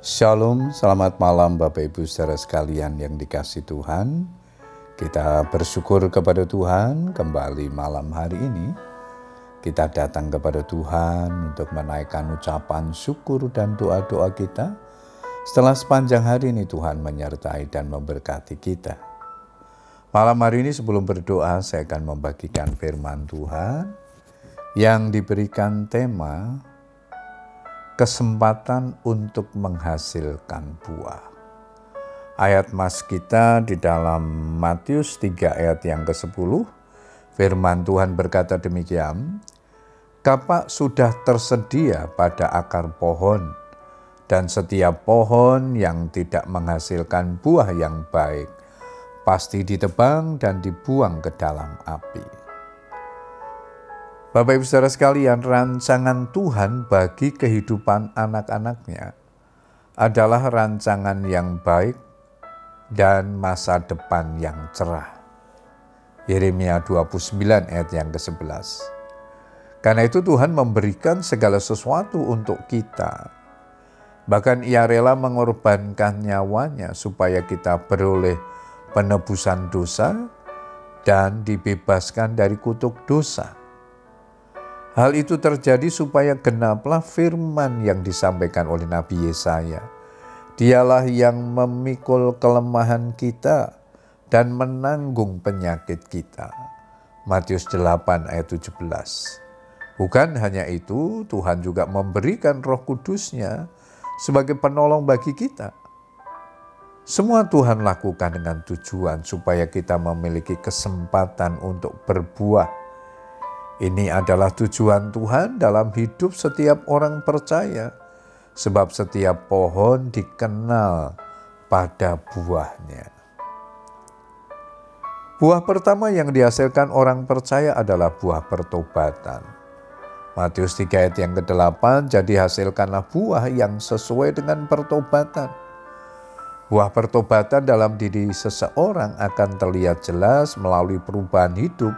Shalom, selamat malam Bapak Ibu saudara sekalian yang dikasih Tuhan. Kita bersyukur kepada Tuhan kembali malam hari ini. Kita datang kepada Tuhan untuk menaikkan ucapan syukur dan doa-doa kita. Setelah sepanjang hari ini Tuhan menyertai dan memberkati kita. Malam hari ini sebelum berdoa saya akan membagikan firman Tuhan yang diberikan tema kesempatan untuk menghasilkan buah. Ayat mas kita di dalam Matius 3 ayat yang ke-10, firman Tuhan berkata demikian, Kapak sudah tersedia pada akar pohon, dan setiap pohon yang tidak menghasilkan buah yang baik, pasti ditebang dan dibuang ke dalam api. Bapak Ibu Saudara sekalian, rancangan Tuhan bagi kehidupan anak-anaknya adalah rancangan yang baik dan masa depan yang cerah. Yeremia 29 ayat yang ke-11. Karena itu Tuhan memberikan segala sesuatu untuk kita. Bahkan ia rela mengorbankan nyawanya supaya kita beroleh penebusan dosa dan dibebaskan dari kutuk dosa. Hal itu terjadi supaya genaplah firman yang disampaikan oleh Nabi Yesaya. Dialah yang memikul kelemahan kita dan menanggung penyakit kita. Matius 8 ayat 17. Bukan hanya itu, Tuhan juga memberikan roh kudusnya sebagai penolong bagi kita. Semua Tuhan lakukan dengan tujuan supaya kita memiliki kesempatan untuk berbuah ini adalah tujuan Tuhan dalam hidup setiap orang percaya, sebab setiap pohon dikenal pada buahnya. Buah pertama yang dihasilkan orang percaya adalah buah pertobatan. Matius 3 ayat yang ke-8, jadi hasilkanlah buah yang sesuai dengan pertobatan. Buah pertobatan dalam diri seseorang akan terlihat jelas melalui perubahan hidup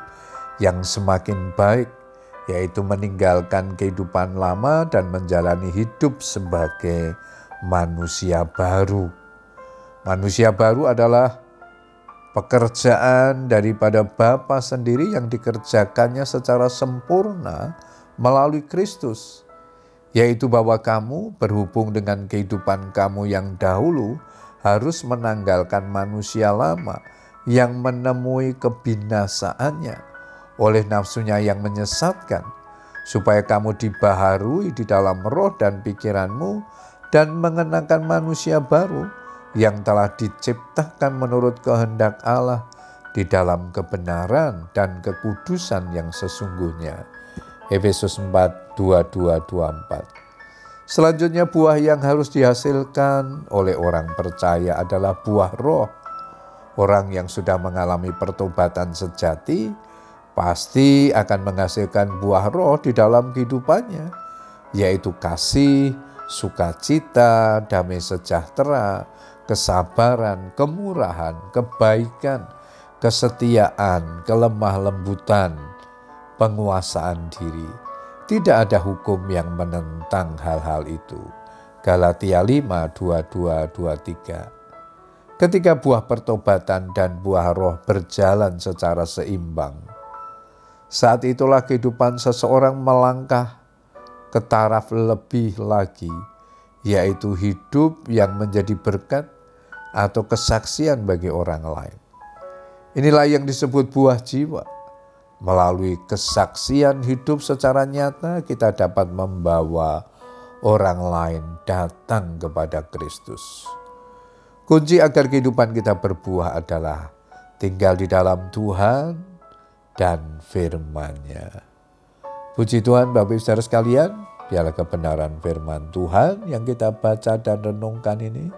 yang semakin baik, yaitu meninggalkan kehidupan lama dan menjalani hidup sebagai manusia baru. Manusia baru adalah pekerjaan daripada Bapa sendiri yang dikerjakannya secara sempurna melalui Kristus, yaitu bahwa kamu berhubung dengan kehidupan kamu yang dahulu harus menanggalkan manusia lama yang menemui kebinasaannya oleh nafsunya yang menyesatkan, supaya kamu dibaharui di dalam roh dan pikiranmu dan mengenakan manusia baru yang telah diciptakan menurut kehendak Allah di dalam kebenaran dan kekudusan yang sesungguhnya. Efesus 4, 22, 24. Selanjutnya buah yang harus dihasilkan oleh orang percaya adalah buah roh. Orang yang sudah mengalami pertobatan sejati pasti akan menghasilkan buah roh di dalam kehidupannya, yaitu kasih, sukacita, damai sejahtera, kesabaran, kemurahan, kebaikan, kesetiaan, kelemah lembutan, penguasaan diri. Tidak ada hukum yang menentang hal-hal itu. Galatia 5, 22, 23. Ketika buah pertobatan dan buah roh berjalan secara seimbang, saat itulah kehidupan seseorang melangkah ke taraf lebih lagi, yaitu hidup yang menjadi berkat atau kesaksian bagi orang lain. Inilah yang disebut buah jiwa. Melalui kesaksian hidup secara nyata, kita dapat membawa orang lain datang kepada Kristus. Kunci agar kehidupan kita berbuah adalah tinggal di dalam Tuhan, dan firman-Nya. Puji Tuhan Bapak Ibu Saudara sekalian, biarlah kebenaran firman Tuhan yang kita baca dan renungkan ini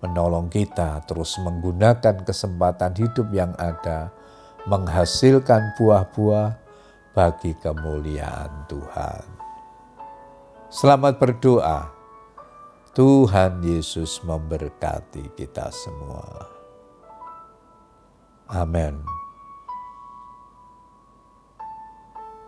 menolong kita terus menggunakan kesempatan hidup yang ada, menghasilkan buah-buah bagi kemuliaan Tuhan. Selamat berdoa. Tuhan Yesus memberkati kita semua. Amin.